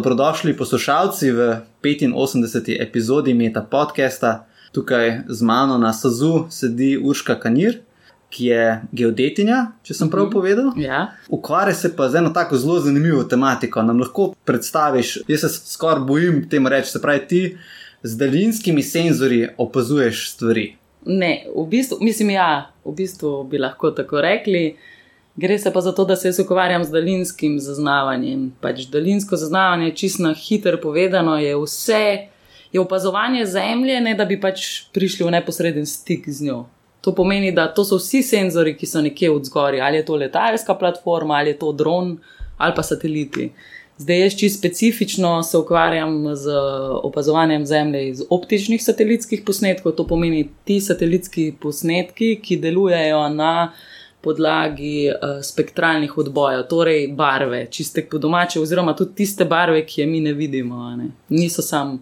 dobrodošli poslušalci v 85. epizodi Meta podcasta. Tukaj z mano na Sazu sedi Urška Kanir, ki je geodetinja, če sem prav povedal. Ja. Ukvarja se pa z eno tako zelo zanimivo tematiko. Nam lahko predstaviš, jaz se skoraj bojim temu reči, se pravi, ti z daljinskimi senzori opazuješ stvari. Ne, v bistvu, mislim, ja, v bistvu bi lahko tako rekli. Gre se pa za to, da se jaz ukvarjam z daljinskim zaznavanjem. Pač daljinsko zaznavanje, čisto na hitro povedano, je vse, je opazovanje zemlje, ne da bi pač prišli v neposreden stik z njo. To pomeni, da to so vsi senzori, ki so nekje od zgori, ali je to letalska platforma, ali je to dron, ali pa sateliti. Zdaj, jaz čisto specifično se ukvarjam z opazovanjem zemlje iz optičnih satelitskih posnetkov. To pomeni ti satelitski posnetki, ki delujejo na podlagi uh, spektralnih odbojev, torej barve, čiste po domače, oziroma tudi tiste barve, ki je mi ne vidimo. Ne? Niso samo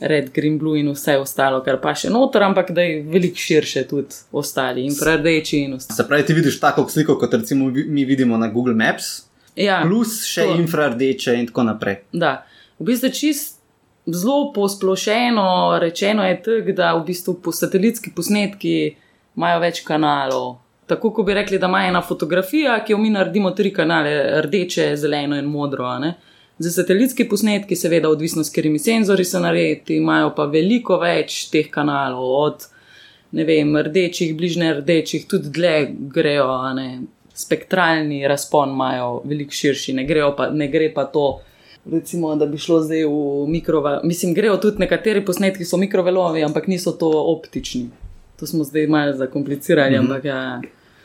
red, green, blue in vse ostalo, kar pa še noter, ampak da je veliko širše tudi ostali in prerdeči in ostali. Se pravi, ti vidiš tako sliko, kot recimo mi vidimo na Google Maps, Ja, plus še to. infrardeče in tako naprej. Da, v bistvu čist. Zelo posplošeno rečeno je tako, da v bistvu po satelitski posnetki imajo več kanalov. Tako kot bi rekli, da ima ena fotografija, ki jo mi naredimo tri kanale, rdeče, zeleno in modro. ne. Za satelitski posnetki, seveda, odvisno s katerimi senzori so narejeni, imajo pa veliko več teh kanalov, od ne vem, rdečih, bližnje rdečih, tudi dlje grejo, ne. spektralni razpon imajo veliko širši, ne, pa, ne gre pa to. Recimo, da bi šlo zdaj v mikroval. Mislim, grejo tudi nekateri posnetki, ki so mikrovelovi, ampak niso to optični. To smo zdaj malo zakomplicirali, mm -hmm. ampak ja.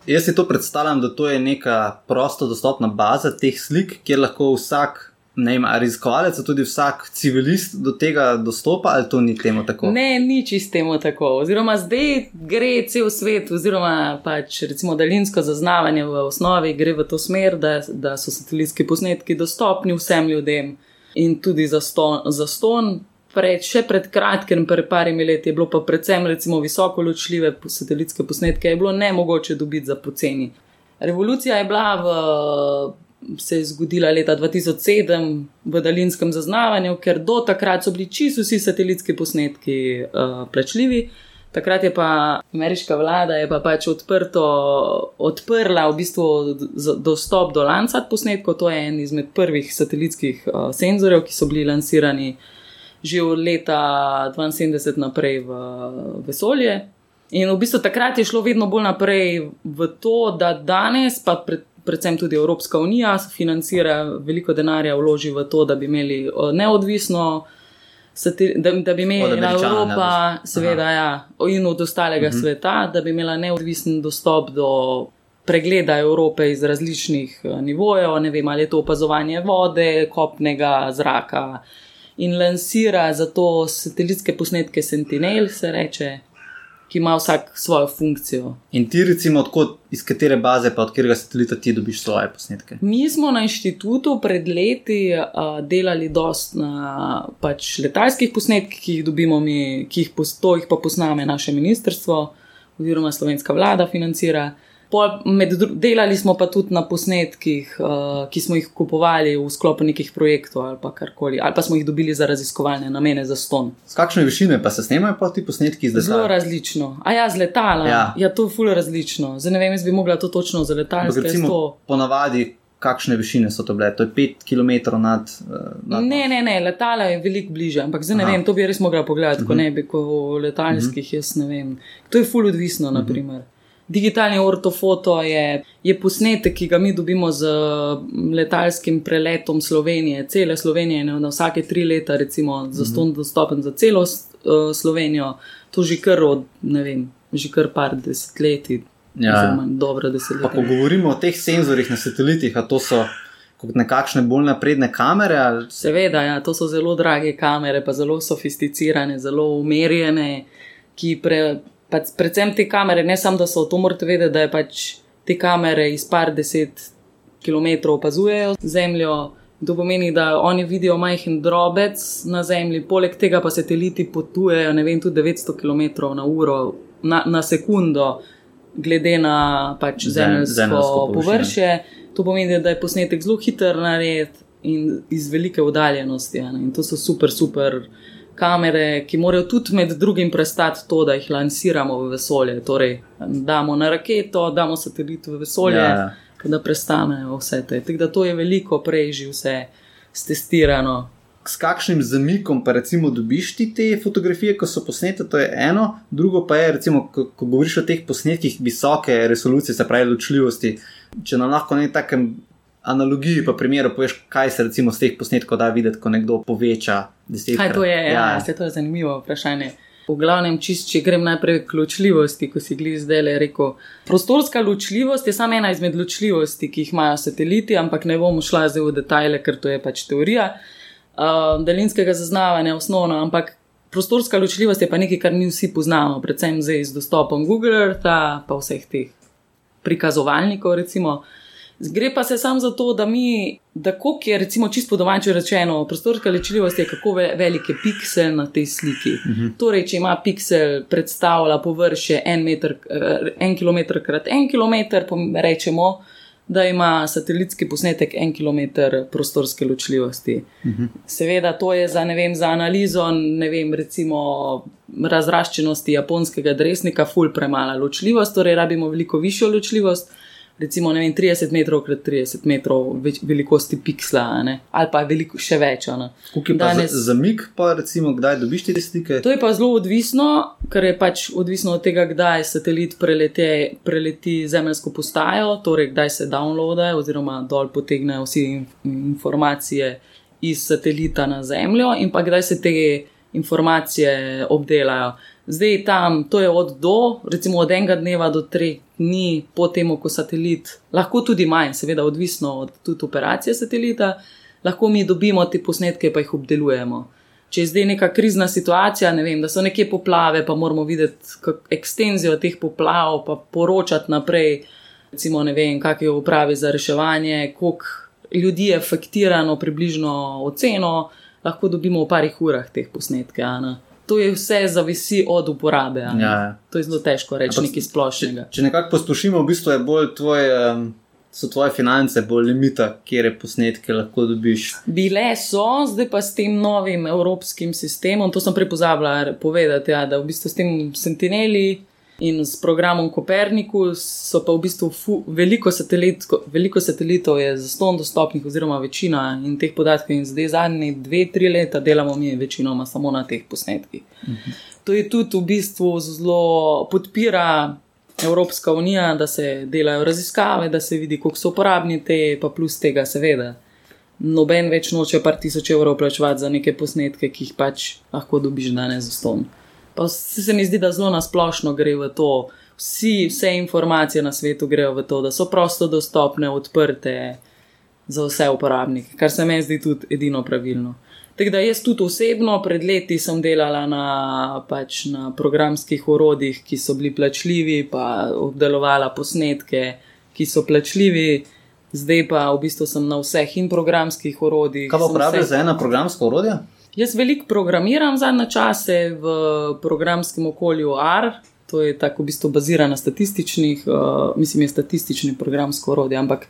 Jaz si to predstavljam, da to je neka prosto dostopna baza teh slik, kjer lahko vsak, ne vem, raziskovalec, tudi vsak civilist do tega dostopa, ali to ni temu tako. Ne, ni čistemu tako. Oziroma, zdaj gre cel svet, oziroma pač recimo daljinsko zaznavanje v osnovi gre v to smer, da, da so satelitski posnetki dostopni vsem ljudem in tudi za ston. Za ston. Pred, še pred kratkim, pred parimi leti, je bilo pa predvsem recimo visoko ločljive satelitske posnetke, je bilo ne mogoče dobiti za poceni. Revolucija je bila v se je zgodila leta 2007 v daljinskem zaznavanju, ker do takrat so bili čisto vsi satelitski posnetki uh, plačljivi. Takrat je pa ameriška vlada pa pač odprto, odprla v bistvu dostop do Landsat posnetkov. To je en izmed prvih satelitskih uh, senzorjev, ki so bili lansirani že od leta 72 naprej v vesolje. In v bistvu takrat je šlo vedno bolj naprej v to, da danes, pa pred predvsem tudi Evropska unija financira veliko denarja, vloži v to, da bi imeli neodvisno. Da, da bi imela Evropa, seveda, ja, in od ostalega uh -huh. sveta, da bi imela neodvisen dostop do pregleda Evrope iz različnih nivojev, ne vem, ali je to opazovanje vode, kopnega zraka, in lansira za to satelitske posnetke Sentinel, se reče, ki ima vsak svojo funkcijo. In ti, recimo, odkot, iz katere baze, pa od katerega satelita ti dobiš svoje posnetke? Mi smo na inštitutu pred leti uh, delali dost na pač, letalskih posnetkih, ki jih dobimo mi, ki jih, to jih pa posname naše ministrstvo, oziroma slovenska vlada financira. Med, delali smo pa tudi na posnetkih, uh, ki smo jih kupovali v sklopu nekih projektov ali pa karkoli, ali pa smo jih dobili za raziskovalne namene za ston. Z kakšne višine pa se snemajo pa ti posnetki letala? Zelo različno. A ja, z letala. Ja, ja to je fully različno. Zdaj ne vem, jaz bi mogla to točno za letalske. Recimo, to... ponavadi. Kakšne višine so to bile? To je 5 km nad. nad ne, ne, ne, letala je veliko bliže, ampak zdaj ne Aha. vem, to bi res mogla pogledati, uh -huh. ko ne bi, ko letalskih, uh -huh. jaz ne vem. To je fully odvisno, uh -huh. naprimer. Digitalni ortofoto je, je posnetek, ki ga mi dobimo z letalskim preletom Slovenije, cele Slovenije, na vsake tri leta, recimo, za ston mm -hmm. dostopen za celo uh, Slovenijo, to že kar od, ne vem, že kar par desetletij. Ja, dobro desetletje. Ko govorimo o teh senzorjih na satelitih, a to so kot nekakšne bolj napredne kamere? Ali... Seveda, ja, to so zelo drage kamere, pa zelo sofisticirane, zelo umerjene, ki pre pač predvsem te kamere, ne samo da so to morate vedeti, da je pač te kamere iz par deset km opazujejo zemljo. To pomeni, da oni vidijo majhen drobec na zemlji, poleg tega pa sateliti potujejo, ne vem, tudi 900 km na uro, na, na sekundo, glede na pač zemeljsko površje. To pomeni, da je posnetek zelo hiter nared in iz velike oddaljenosti. In to so super, super kamere, ki morajo tudi med drugim prestati to, da jih lansiramo v vesolje. Torej, damo na raketo, damo satelit v vesolje, ja, ja. da prestanejo vse te. Tako da to je veliko prej že vse stestirano. S kakšnim zamikom pa recimo dobiš ti te fotografije, ko so posnete, to je eno, drugo pa je, recimo, ko, ko govoriš o teh posnetkih visoke resolucije, se pravi, ločljivosti. Če nam lahko na takem analogiji, pa primeru, poveš, kaj se recimo z teh posnetkov da videti, ko nekdo poveča deset. Kaj to je? Ja, ja. Se, to je zanimivo vprašanje. V glavnem, čist, če grem najprej k ločljivosti, ko si gledal zdaj le rekel. Prostorska ločljivost je samo ena izmed ločljivosti, ki jih imajo sateliti, ampak ne bom šla zdaj v detajle, ker to je pač teorija uh, daljinskega zaznavanja, osnovno. Ampak prostorska ločljivost je pa nekaj, kar mi vsi poznamo, predvsem zdaj z dostopom Google Earth, pa vseh teh prikazovalnikov, recimo. Gre pa se samo za to, da mi, da koliko je, recimo, čisto domače rečeno, prostorska lečljivost je, kako velik je piksel na tej sliki. Uh mhm. -huh. Torej, če ima piksel predstavlja površje en, meter, eh, en km krat en km, rečemo, da ima satelitski posnetek en km prostorske ločljivosti. Uh mhm. -huh. Seveda, to je za, vem, za analizo, vem, recimo razraščenosti japonskega dresnika, ful premala ločljivost, torej rabimo veliko višjo ločljivost recimo vem, 30 metrov krat 30 metrov več, velikosti piksla, ne? ali pa veliko še več. Danes... Zamik pa, recimo, kdaj dobiš te slike? To je pa zelo odvisno, ker je pač odvisno od tega, kdaj satelit prelete, preleti zemljsko postajo, torej kdaj se downloada oziroma dol potegne vse informacije iz satelita na zemljo in pa kdaj se te informacije obdelajo. Zdaj tam, to je od do, recimo od enega dneva do treh dni po tem, ko satelit, lahko tudi manj, seveda odvisno od tudi operacije satelita, lahko mi dobimo te posnetke, pa jih obdelujemo. Če je zdaj neka krizna situacija, ne vem, da so neke poplave, pa moramo videti ekstenzijo teh poplav, pa poročati naprej, recimo ne vem, kak je upravi za reševanje, koliko ljudi je efektirano, približno oceno, lahko dobimo v parih urah teh posnetke. To je vse zavisi od uporabe. Ja, ja. To je zelo težko reči nekaj splošnega. Če, če nekako poslušamo, v bistvu je bolj tvoj. Um... So tvoje finance bolj limita, kje posnetke lahko dobiš? Bile so, zdaj pa s tem novim evropskim sistemom, to sem prepozabila povedati, ja, da v bistvu s tem sentineli in s programom Kopernikus so pa v bistvu fu, veliko, satelit, veliko satelitov je za ston dostopnih, oziroma večina in teh podatkov. In zdaj zadnji dve, tri leta delamo mi večinoma samo na teh posnetkih. Mhm. To je tudi v bistvu zelo podpira. Evropska unija, da se delajo raziskave, da se vidi, koliko so uporabni te, pa plus tega, seveda. Noben več noče par tisoč evrov plačevati za neke posnetke, ki jih pač lahko dobiš danes za ston. Pa se mi zdi, da zelo nasplošno gre v to, Vsi, vse informacije na svetu grejo v to, da so prosto dostopne, odprte za vse uporabnike, kar se mi zdi tudi edino pravilno. Tako da jaz tudi osebno pred leti sem delala na, pač na programskih orodjih, ki so bili plačljivi, pa obdelovala posnetke, ki so plačljivi. Zdaj pa v bistvu sem na vseh in programskih orodjih. Kaj pa uporabljaš vse... za eno programsko orodje? Jaz veliko programiram zadnje čase v programskem okolju R, to je tako v bistvu bazirano na statističnih, uh, mislim, je statistični programsko orodje, ampak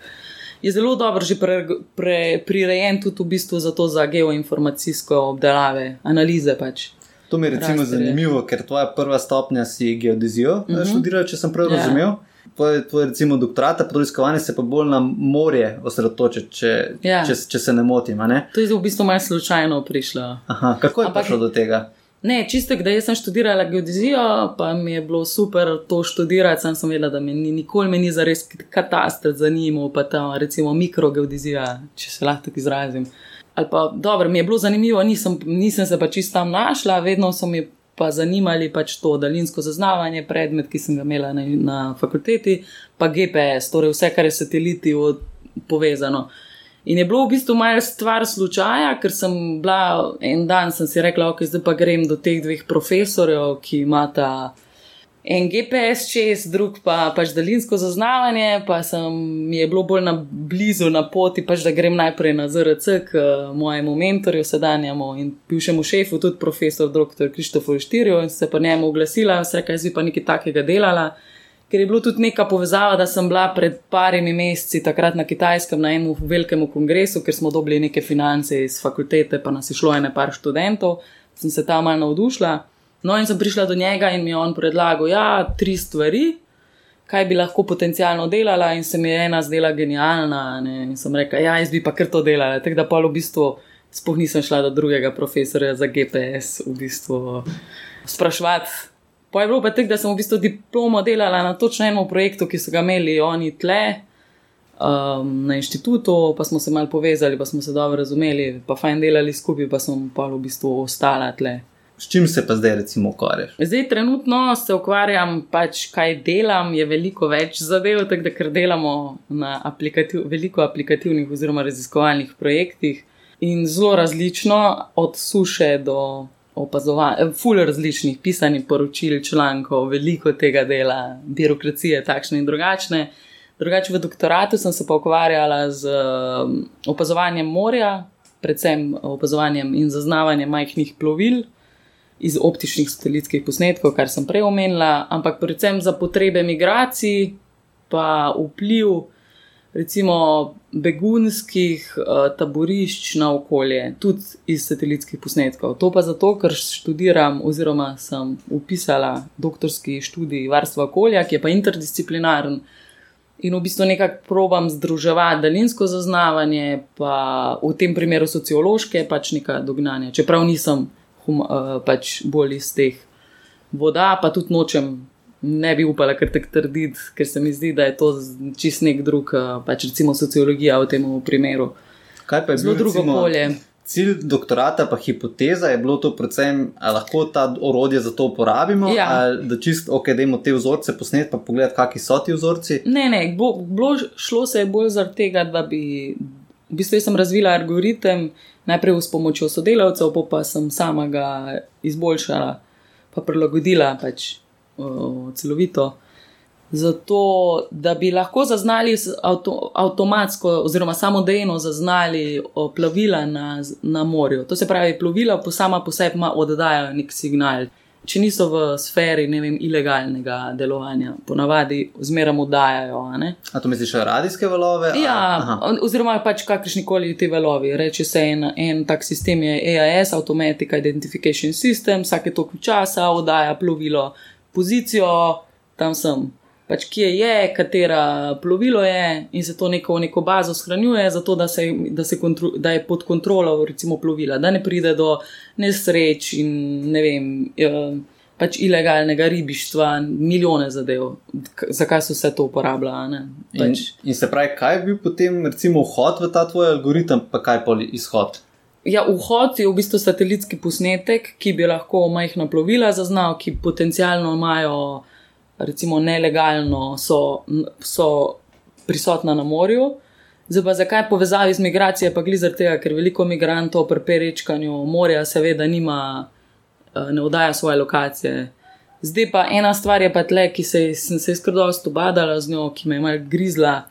je zelo dobro že pre, pre, prirejen tudi v bistvu za to, za geoinformacijsko obdelave, analize pač. To mi je recimo Rasterje. zanimivo, ker tvoja prva stopnja si geodezijo uh -huh. študirala, če sem prav yeah. Ja. razumel tvoj, tvoj recimo doktorat, pa tudi iskovanje se pa bolj na morje osredotočiti, če, ja. če, če se ne motim. Ne? To je v bistvu malo slučajno prišlo. Aha, kako je Ampak, prišlo do tega? Ne, čisto, da sem študirala geodezijo, pa mi je bilo super to študirati. Sam sem vedela, da me ni, nikoli me ni za res katastr zanimal, pa ta recimo mikrogeodezija, če se lahko tako izrazim. Ali pa dobro, mi je bilo zanimivo, nisem, nisem se pa čisto tam našla, vedno so mi pa zanimali pač to daljinsko zaznavanje, predmet, ki sem ga imela na, na fakulteti, pa GPS, torej vse, kar je sateliti povezano. In je bilo v bistvu malo stvar slučaja, ker sem bila en dan, sem si rekla, ok, zdaj pa grem do teh dveh profesorjev, ki imata en GPS čez, drug pa pač daljinsko zaznavanje, pa sem mi je bilo bolj na blizu na poti, pač da grem najprej na ZRC k mojemu mentorju, sedanjemu in bivšemu šefu, tudi profesor dr. Krištofu Štirju in se pa njemu oglasila, vse kaj zdaj pa nekaj takega delala. ker je bila tudi neka povezava, da sem bila pred parimi meseci takrat na Kitajskem na enem velikem kongresu, ker smo dobili neke finance iz fakultete, pa nas je šlo ene par študentov, sem se tam malo navdušila. No, in sem prišla do njega in mi je on predlagal, da ja, tri stvari, kaj bi lahko potencialno delala, in se mi je ena zdela genialna. Ne? In sem rekla, ja, jaz bi pa kar to delala. Tako da pa v bistvu spoh nisem šla do drugega profesorja za GPS, v bistvu sprašvati. Pa je bilo pa tako, da sem v bistvu diplomo delala na točno enem projektu, ki so ga imeli oni tle um, na inštitutu, pa smo se mal povezali, pa smo se dobro razumeli, pa fajn delali skupaj, pa sem pa v bistvu ostala tle. S čim se pa zdaj recimo ukvarjaš? Zdaj trenutno se ukvarjam, pač kaj delam, je veliko več zadev, tako da ker delamo na aplikativ, veliko aplikativnih oziroma raziskovalnih projektih in zelo različno, od suše do opazovanja, ful različnih pisanih poročil, člankov, veliko tega dela, birokracije, takšne in drugačne. Drugače v doktoratu sem se pa ukvarjala z opazovanjem morja, predvsem opazovanjem in zaznavanjem majhnih plovil iz optičnih satelitskih posnetkov, kar sem prej omenila, ampak predvsem za potrebe migracij, pa vpliv recimo begunskih uh, taborišč na okolje, tudi iz satelitskih posnetkov. To pa zato, ker študiram, oziroma sem upisala doktorski študij varstva okolja, ki je pa interdisciplinaren. In v bistvu nekako probam združevati daljinsko zaznavanje, pa v tem primeru sociološke, pač neka dognanja. Čeprav nisem hum, uh, pač bolj iz teh voda, pa tudi nočem ne bi upala kar tako trditi, ker se mi zdi, da je to čist nek drug, eh, pač recimo sociologija v tem primeru. Kaj pa je zelo drugo polje? Cilj doktorata, pa hipoteza je bilo to, predvsem, ali lahko ta orodje za to uporabimo, Ja. ali da čist, ok, da imamo te vzorce posnet, pa pogledati, kakšni so ti vzorci. Ne, ne, bo, bilo, šlo se je bolj zaradi tega, da bi. V bistvu sem razvila algoritem, najprej s pomočjo sodelavcev, pa, pa sem sama ga izboljšala, pa prilagodila pač, uh, celovito. Zato, da bi lahko zaznali avto, avtomatsko, oziroma samodejno zaznali o, plovila na, na morju. To se pravi, plovila po sama po sebi oddajajo nek signal. Če niso v sferi vem, ilegalnega delovanja, ponavadi zmeraj oddajajo. a. A to misliš radijske valove? Ja, aha. oziroma pač kakršni koli ti valovi. Reče se en, en tak sistem je AIS, Automatic Identification System, vsake toliko časa oddaja plovilo pozicijo, tam sem. Pač kje je, katera plovilo je, in se to neko, neko bazo shranjuje, zato da, se, da, se kontro, da je pod kontrolo recimo, plovila, da ne pride do nesreč in ne vem. eh, Pač ilegalnega ribištva, milijone zadev, zakaj se vse to uporablja. ne? In, Pač, in se pravi, kaj je bil potem recimo vhod v ta tvoj algoritem, pa kaj pa izhod? Ja, vhod je v bistvu satelitski posnetek, ki bi lahko majhna plovila zaznal, ki potencialno imajo, recimo, nelegalno, so, so prisotna na morju. Zdaj pa zakaj povezavi z migracijo, pa glizar tega, ker veliko migrantov pri perečkanju morja seveda nima, eh, ne oddaja svoje lokacije. Zdaj pa ena stvar je pa tle, ki se, sem se skrbela stobadala z njo, ki me je mal grizla.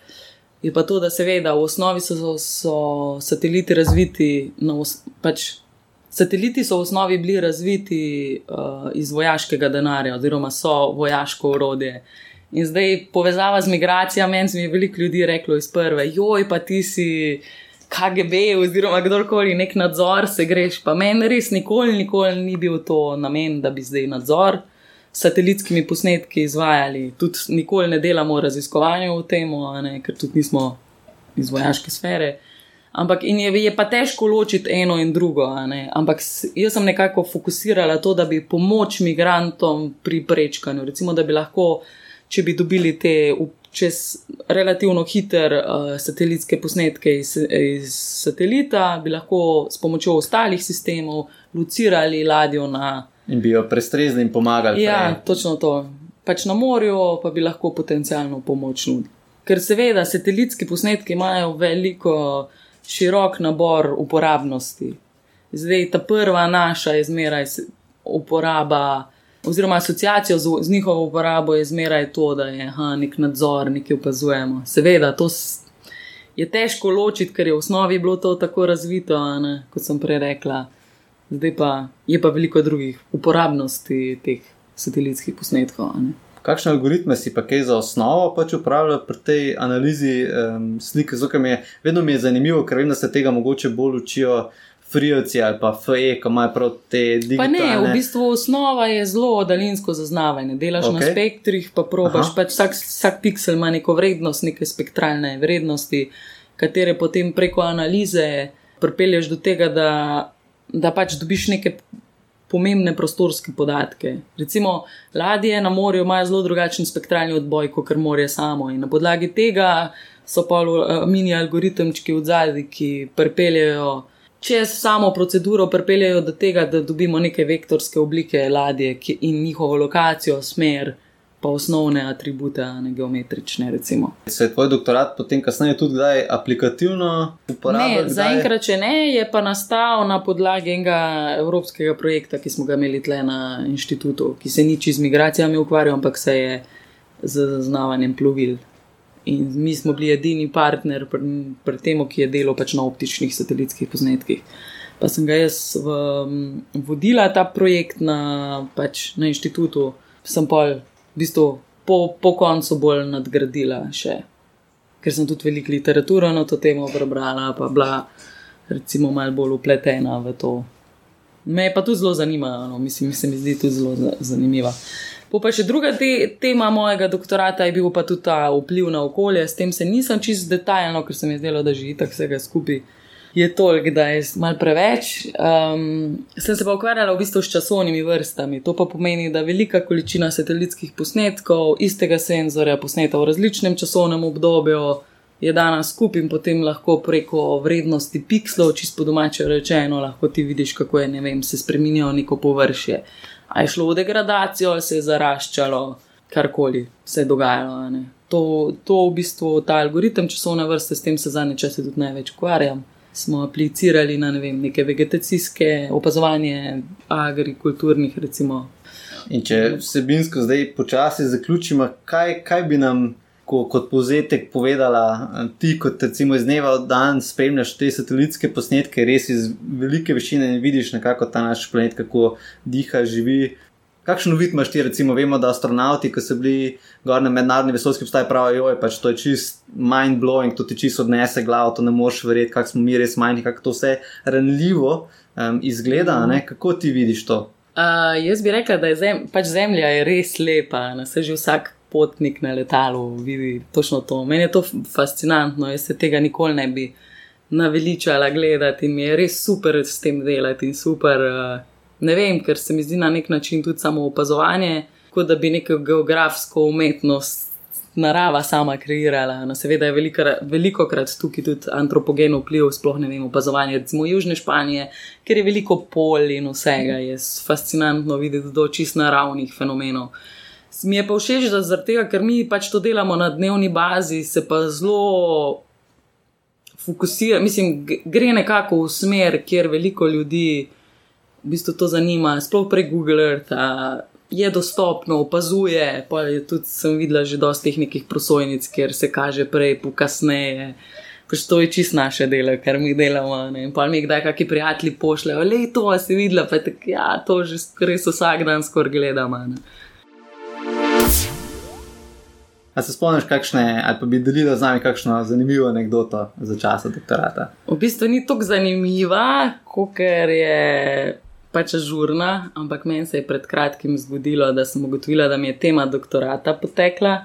Je pa to, da seveda v osnovi so, so, so sateliti razviti, na os, pač sateliti so v osnovi bili razviti uh, iz vojaškega denarja, oziroma so vojaško urodje. In zdaj povezava z migracijami, meni je veliko ljudi reklo iz prve, joj, pa ti si KGB, oziroma kdorkoli nek nadzor, se greš. Pa meni res nikoli, nikoli ni bil to namen, da bi zdaj nadzor s satelitskimi posnetki izvajali. Tudi nikoli ne delamo raziskovanju v tem, ker tudi nismo iz vojaške sfere. Ampak in je, je pa težko ločiti eno in drugo. Ampak jaz sem nekako fokusirala to, da bi pomoč migrantom pri prečkanju, recimo, da bi lahko, če bi dobili te čez relativno hiter uh, satelitske posnetke iz, iz satelita, bi lahko s pomočjo ostalih sistemov lucirali ladjo na In bi jo prestrezni in pomagali. Ja, prej. točno to. Pač na morju pa bi lahko potencialno pomoč nudili. Ker seveda satelitski posnetki imajo veliko širok nabor uporabnosti. Zdaj ta prva naša je zmeraj uporaba, oziroma asociacijo z, z njihovo uporabo je zmeraj to, da je aha, nek nadzor, nekaj opazujemo. Seveda, to je težko ločiti, ker je v osnovi bilo to tako razvito, ne, kot sem prej rekla. Zdaj pa je pa veliko drugih uporabnosti teh satelitskih posnetkov. ne. Kakšne algoritme si pa kaj za osnovo pač upravljal pri tej analizi um, slike? Zato mi je vedno mi je zanimivo, ker vem, da se tega mogoče bolj učijo frijci ali pa FE, ko imajo prav te digitalne. Pa ne, v bistvu osnova je zelo daljinsko zaznavanje. Delaš okay. na spektrih, pa probaš, pač vsak, vsak piksel ima neko vrednost, neke spektralne vrednosti, katere potem preko analize pripelješ do tega, da, da pač dobiš neke pomembne prostorske podatke. Recimo, ladje na morju imajo zelo drugačen spektralni odboj kot morje samo in na podlagi tega so pa uh, mini algoritemčki v zadnji, ki pripeljejo. Čez samo proceduro pripeljejo do tega, da dobimo neke vektorske oblike ladje in njihovo lokacijo, smer, pa osnovne atribute, ne geometrične. Recimo. Se je tvoj doktorat potem kasneje tudi kdaj aplikativno uporabljal? Ne, zaenkrat, če ne, je pa nastal na podlagi enega evropskega projekta, ki smo ga imeli tle na inštitutu, ki se nič z migracijami ukvarjal, ampak se je z zaznavanjem plovil. In mi smo bili edini partner pri, pri tem, ki je delal pač na optičnih satelitskih posnetkih. Pa sem ga jaz v, vodila ta projekt na, pač, na inštitutu, sem pa v bistvu po, po koncu bolj nadgradila še ker sem tudi veliko literaturo na to temo prebrala, pa bila recimo malo bolj upletena v to. Me pa tudi zelo zanima, no, mislim, se mi zdi tudi zelo zanimiva. Po pa še druga te, tema mojega doktorata je bil pa tudi ta vpliv na okolje, s tem se nisem čist detaljno, ker se mi je zdelo, da že itak vsega skupaj je toliko, da je mal preveč. Um, sem se pa ukvarjala v bistvu s časovnimi vrstami. To pa pomeni, da velika količina satelitskih posnetkov istega senzorja, posneta v različnem časovnem obdobju, je dana skupaj in potem lahko preko vrednosti pikslov, čisto po domače rečeno, lahko ti vidiš, kako je, ne vem, se spremenilo neko površje. A je šlo v degradacijo, se je zaraščalo, karkoli se je dogajalo. To, to v bistvu ta algoritem časovne vrste, s tem se zadnje čase tudi največ ukvarjam smo aplicirali na ne vem, neke vegetacijske opazovanje agrikulturnih. Recimo. In če vsebinsko zdaj počasi zaključimo, kaj, kaj bi nam ko, kot povzetek povedala ti, kot recimo iz dneva v dan spremljaš te satelitske posnetke, res iz velike višine in vidiš nekako ta naš planet, kako diha, živi. Kakšen vid imaš ti, recimo, vemo, da astronauti, ki so bili gor na mednarodni vesoljski postaji, pravijo, da pač to je čist mind blowing, to ti čist odnese glavo, to ne moš verjeti, kako smo mi res majhni, kako to vse ranljivo um, izgleda. Mm. Kako ti vidiš to? Uh, jaz bi rekla, da je zem, pač zemlja je res lepa, da se že vsak potnik na letalu vidi točno to. Meni je to fascinantno, jaz se tega nikoli ne bi naveličala gledati in mi je res super s tem delati in super. Uh, ne vem, ker se mi zdi na nek način tudi samo opazovanje, kot da bi neko geografsko umetnost narava sama kreirala. No, seveda je veliko, veliko krat tukaj tudi antropogen vpliv, sploh ne vem, opazovanje recimo Južne Španije, ker je veliko pol in vsega, je fascinantno videti do čist naravnih fenomenov. Mi je pa všeč, da zaradi tega, ker mi pač to delamo na dnevni bazi, se pa zelo fokusira, mislim, gre nekako v smer, kjer veliko ljudi v bistvu to zanima, sploh prek Google Earth, je dostopno, opazuje. Pa je tudi sem videla že dosti nekih prosojnic, kjer se kaže prej, pokasneje. Pač to je čist naše delo, kar mi delamo. Ne? In pa mi kdaj kakšni prijatelji pošljajo, le to si videla, pa tak, ja, to že res vsak dan skoraj gledamo. Ne? A se spomniš, kakšne, ali pa bi delila z nami kakšno zanimivo anegdoto za časa doktorata? V bistvu ni tako zanimiva, kot je pač žurna, ampak meni se je pred kratkim zgodilo, da sem ugotovila, da mi je tema doktorata potekla,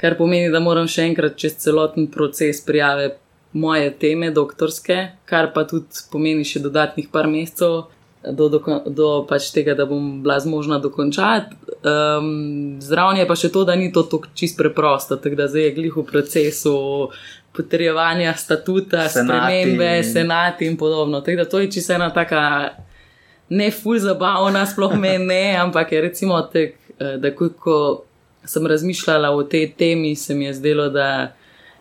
kar pomeni, da moram še enkrat čez celoten proces prijave moje teme doktorske, kar pa tudi pomeni še dodatnih par mesecev. Do, do, do pač tega, da bom bila zmožna dokončati. Um, Zraven je pa še to, da ni to tako čist preprosto, tako da zdaj je glih v procesu potrjevanja statuta, senati. spremembe, senati in podobno. Tako da to je čisto ena taka ne ful zabavna, sploh meni ne, ampak je recimo tek, eh, da ko, ko sem razmišljala o tej temi, se mi je zdelo, da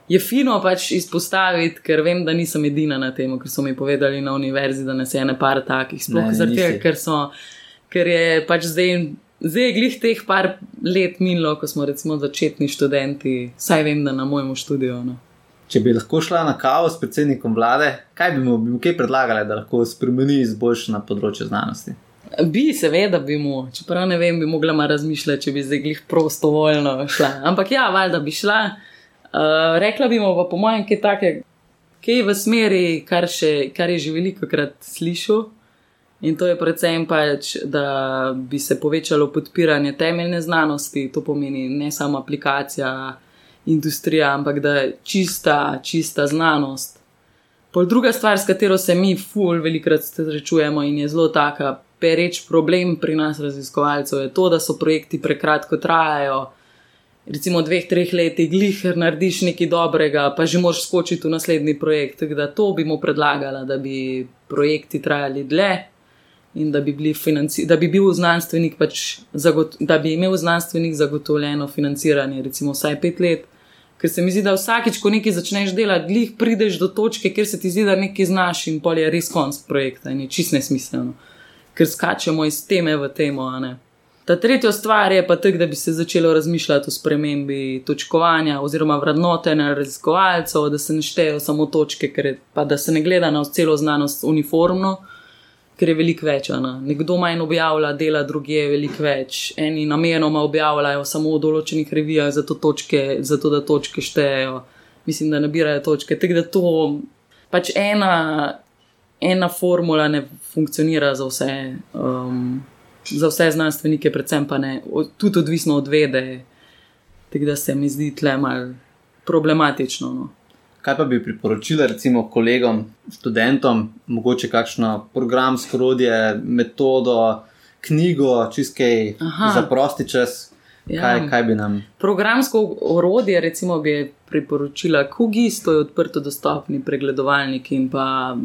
je fino pač izpostaviti, ker vem, da nisem edina na tem, ker so mi povedali na univerzi, da nas je ne par takih, sploh zaradi tega, ker, so, ker je pač zdaj. Zdaj je glih teh par let minilo, ko smo recimo začetni študenti, saj vem, da na mojem študiju. No. Če bi lahko šla na kavo s predsednikom vlade, kaj bi mu, bi mu kaj predlagali, da lahko spremeni izboljša na področju znanosti? Bi, seveda bi mu, čeprav ne vem, bi mogla malo razmišljati, če bi zdaj glih prostovoljno šla. Ampak ja, valjda bi šla. Uh, rekla bi mu pa po mojem, kaj take, kaj v smeri, kar, še, kar je že veliko krat slišal. In to je predvsem pač, da bi se povečalo podpiranje temeljne znanosti, to pomeni ne samo aplikacija, industrija, ampak da je čista, čista znanost. Pol druga stvar, s katero se mi ful velikrat srečujemo in je zelo taka pereč problem pri nas raziskovalcev, je to, da so projekti prekratko trajajo. Recimo v dveh, treh letih, gliher narediš nekaj dobrega, pa že moš skočiti v naslednji projekt. Tako da to bi mu predlagala, da bi projekti trajali dlje in da bi, da bi bil znanstvenik, pač da bi imel znanstvenik zagotovljeno financiranje, recimo vsaj pet let. Ker se mi zdi, da vsakič, ko nekaj začneš delati, glih prideš do točke, kjer se ti zdi, da nekaj znaš in pol je res konc projekta in je čist nesmiselno, ker skačemo iz teme v temo. Ta tretja stvar je pa tak, da bi se začelo razmišljati o spremembi točkovanja oziroma vrednotenja raziskovalcev, da se ne štejejo samo točke, je, pa da se ne gleda na celo znanost uniformno ker je veliko več. Ana. Nekdo manj objavlja, dela druge, veliko več. Eni namenoma objavljajo samo v določenih revijah, zato, točke, zato da točke štejejo, mislim, da nabirajo točke. Tako da to pač ena, ena formula ne funkcionira za vse. Um, Za vse znanstvenike, predvsem pa ne, tudi odvisno od vede, tako da se mi zdi tle malo problematično. No. Kaj pa bi priporočila, recimo, kolegom, študentom, mogoče kakšno programsko rodje, metodo, knjigo, čiskaj za prosti čas? Ja. Kaj, kaj bi nam? Programsko orodje, recimo, bi priporočila Kugis, to je odprto dostopni pregledovalnik in pa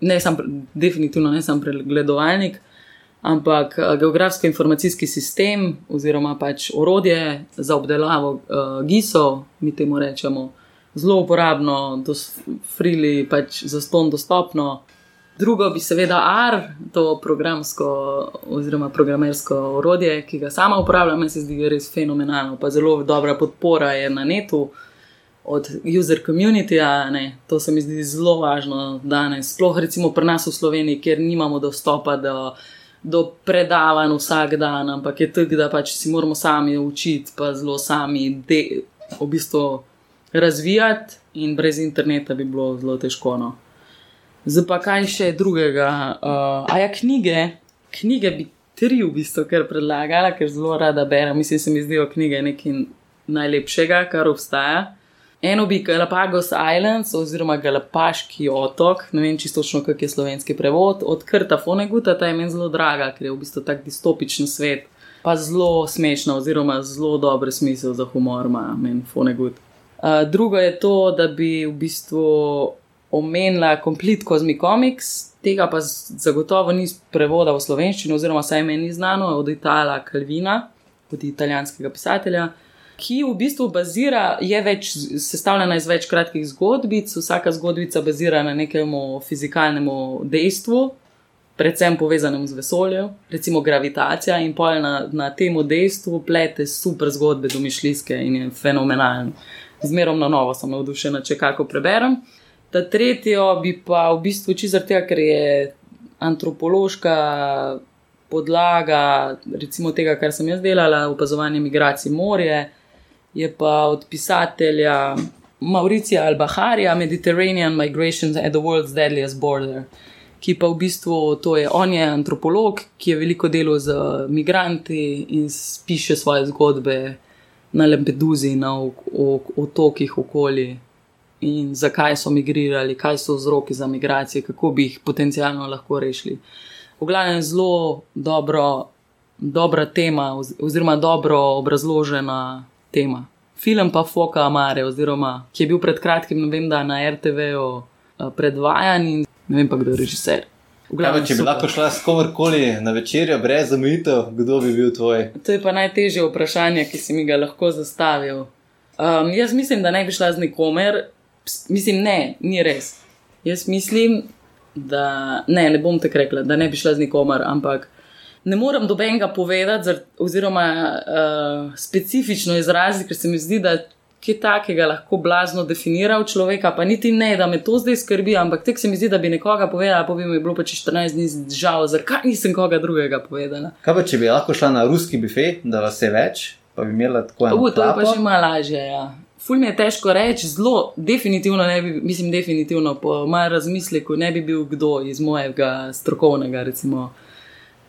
ne sam, definitivno ne sam pregledovalnik, ampak eh, geografsko-informacijski sistem oziroma pač orodje za obdelavo uh, GIS-ov, mi temu rečemo zelo uporabno, frili, pač za ston dostopno. Drugo bi seveda AR, to programsko oziroma programersko orodje, ki ga sama uporabljam, se zdi res fenomenalno, pa zelo dobra podpora je na netu od user community. -a, to se mi zdi zelo važno danes, sploh recimo pri nas v Sloveniji, kjer nimamo dostopa do, do predavanj vsak dan, ampak je tako, da pač si moramo sami učiti, pa zelo sami, de, v bistvu razvijati, in brez interneta bi bilo zelo težko. No. Zdaj pa kaj še drugega. Uh, a ja, knjige, knjige bi tri v bistvu kar predlagala, ker zelo rada berem. Mislim, se mi zdijo knjige nekaj najlepšega, kar obstaja. Eno bi Galapagos Islands oziroma Galapaški otok, ne vem čisto točno, kak je slovenski prevod, od Krta Foneguta, ta je meni zelo draga, ker je v bistvu tak distopičen svet, pa zelo smešno oziroma zelo dober smisel za humor ima meni Fonegut drugo je to, da bi v bistvu omenila Complete Cosmic Comics, tega pa zagotovo ni prevoda v slovenščino, oziroma saj meni ni znano, od Itala Kalvina, od italijanskega pisatelja. Ki v bistvu bazira, je več sestavljena iz več kratkih zgodbic, vsaka zgodbica bazira na nekem fizikalnem dejstvu, predvsem povezanem z vesoljem, recimo gravitacija, in pol na, na tem dejstvu plete super zgodbe, domišljijske in je fenomenalno zmerom na novo sem navdušena, če kako preberem. Ta tretjo bi pa v bistvu čisto tega, ker je antropološka podlaga, recimo tega, kar sem jaz delala, opazovanje migracij morja, je pa od pisatelja Mauricija Albaharja, Mediterranean Migrations at the World's Deadliest Border. Ki pa v bistvu to je, on je antropolog, ki je veliko delal z migranti in piše svoje zgodbe na Lampeduzi, na otokih okoli in zakaj so migrirali, kaj so vzroki za migracije, kako bi jih potencialno lahko rešili. V glavnem je zelo dobro, dobra tema, oziroma dobro obrazložena tema. Film pa Foka Amare, oziroma ki je bil pred kratkim, ne vem, da na RTV-u eh, predvajan in ne vem pa kdo je režiser. Glavnem, če bi lahko šla s komorkoli na večerjo, brez omejitev, kdo bi bil tvoj? To je pa najtežje vprašanje, ki si mi ga lahko zastavil. Um, jaz mislim, da ne bi šla z nikomer, mislim, ne, ni res. Jaz mislim, da ne, ne bom tako rekla, da ne bi šla z nikomer, ampak ne morem dobenega povedati, oziroma uh, specifično izraziti, ker se mi zdi, da kaj takega lahko blazno definiral človeka, pa niti ne, da me to zdaj skrbi, ampak tek se mi zdi, da bi nekoga povedala, pa bi mi bilo pa če 14 dni žal, zakaj nisem koga drugega povedala. Kaj pa, če bi lahko šla na ruski bife, da vas je več, pa bi imela tako eno? Uh, to je pa že malo lažje, ja. Ful mi je težko reči, zelo definitivno ne bi, mislim, definitivno po mojem razmisleku ne bi bil kdo iz mojega strokovnega, recimo,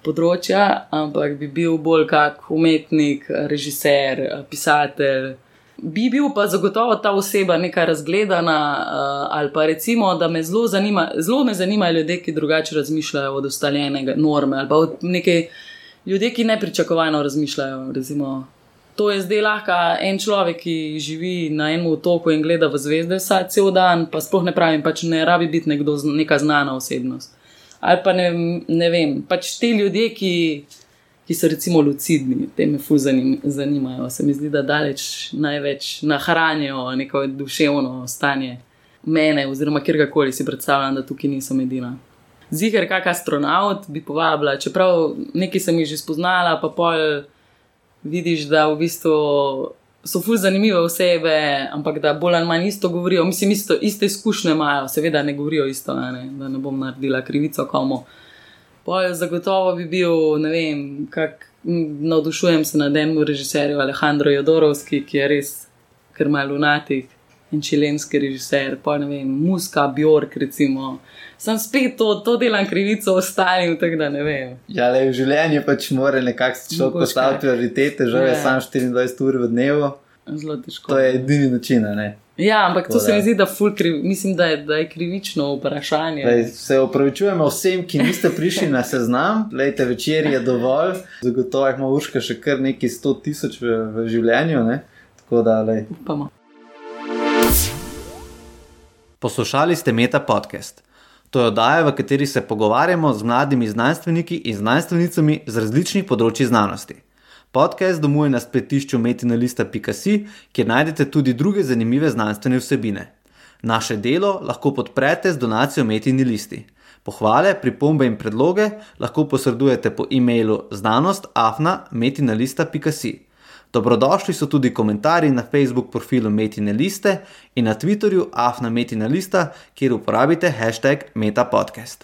področja, ampak bi bil bolj kak umetnik, režiser, pisatelj. Bi bil pa zagotovo ta oseba nekaj razgledana, uh, ali pa recimo, da me zelo zanima, zelo me zanimajo ljudje, ki drugače razmišljajo od ustaljenega norme, ali pa od neke ljudi, ki nepričakovano razmišljajo. Recimo. To je zdaj lahko en človek, ki živi na enem otoku in gleda v zvezde vsak cel dan, pa sploh ne pravim, pač ne rabi biti nekdo, neka znana osebnost. Ali pa ne, ne vem, pač te ljudje, ki ki so recimo lucidni, te me fu zanim, zanimajo. Se mi zdi, da daleč največ nahranijo neko duševno stanje mene, oziroma kjerkoli si predstavljam, da tukaj nisem edina. Ziger, kak astronaut bi povabila, čeprav nekaj sem jih že spoznala, pa pol vidiš, da v bistvu so fu zanimive osebe, ampak da bolj ali manj isto govorijo. Mislim, isto, iste izkušnje imajo, seveda ne govorijo isto, ne, da ne bom naredila krivico komu. Poje zagotovo bi bil, ne vem, kako navdušujem se nad enim režiserjem, Alejandro Jodorovski, ki je res krma lunatik in čilenski režiser, pa ne vem, Muska, Bjork, recimo. Sem spet to, to delam krivico ostalim, tako da ne vem. Ja, le v življenju pač mora nekako človek postaviti prioritete, že je sam 24 ur v dnevu. Zelo težko. To je edini način, ne? Ja, ampak to, to se mi zdi, da, kriv, mislim, da, je, da je krivično vprašanje. Lej, se opravičujemo vsem, ki niste prišli na seznam, lejte večer je dovolj, zagotovo ima Urška še kar nekaj 100 tisoč v, v življenju. Ne? Tako da, lej. upamo. Poslušali ste Meta podcast. To je oddaja, v kateri se pogovarjamo z mladimi znanstveniki in znanstvenicami z različnih področji znanosti. Podcast domuje na spletišču metinalista.si, kjer najdete tudi druge zanimive znanstvene vsebine. Naše delo lahko podprete z donacijo Metini listi. Pohvale, pripombe in predloge lahko posredujete po e-mailu znanost.afna.metinalista.si. Dobrodošli so tudi komentarji na Facebook profilu Metine liste in na Twitterju afna.metinalista, kjer uporabite hashtag metapodcast.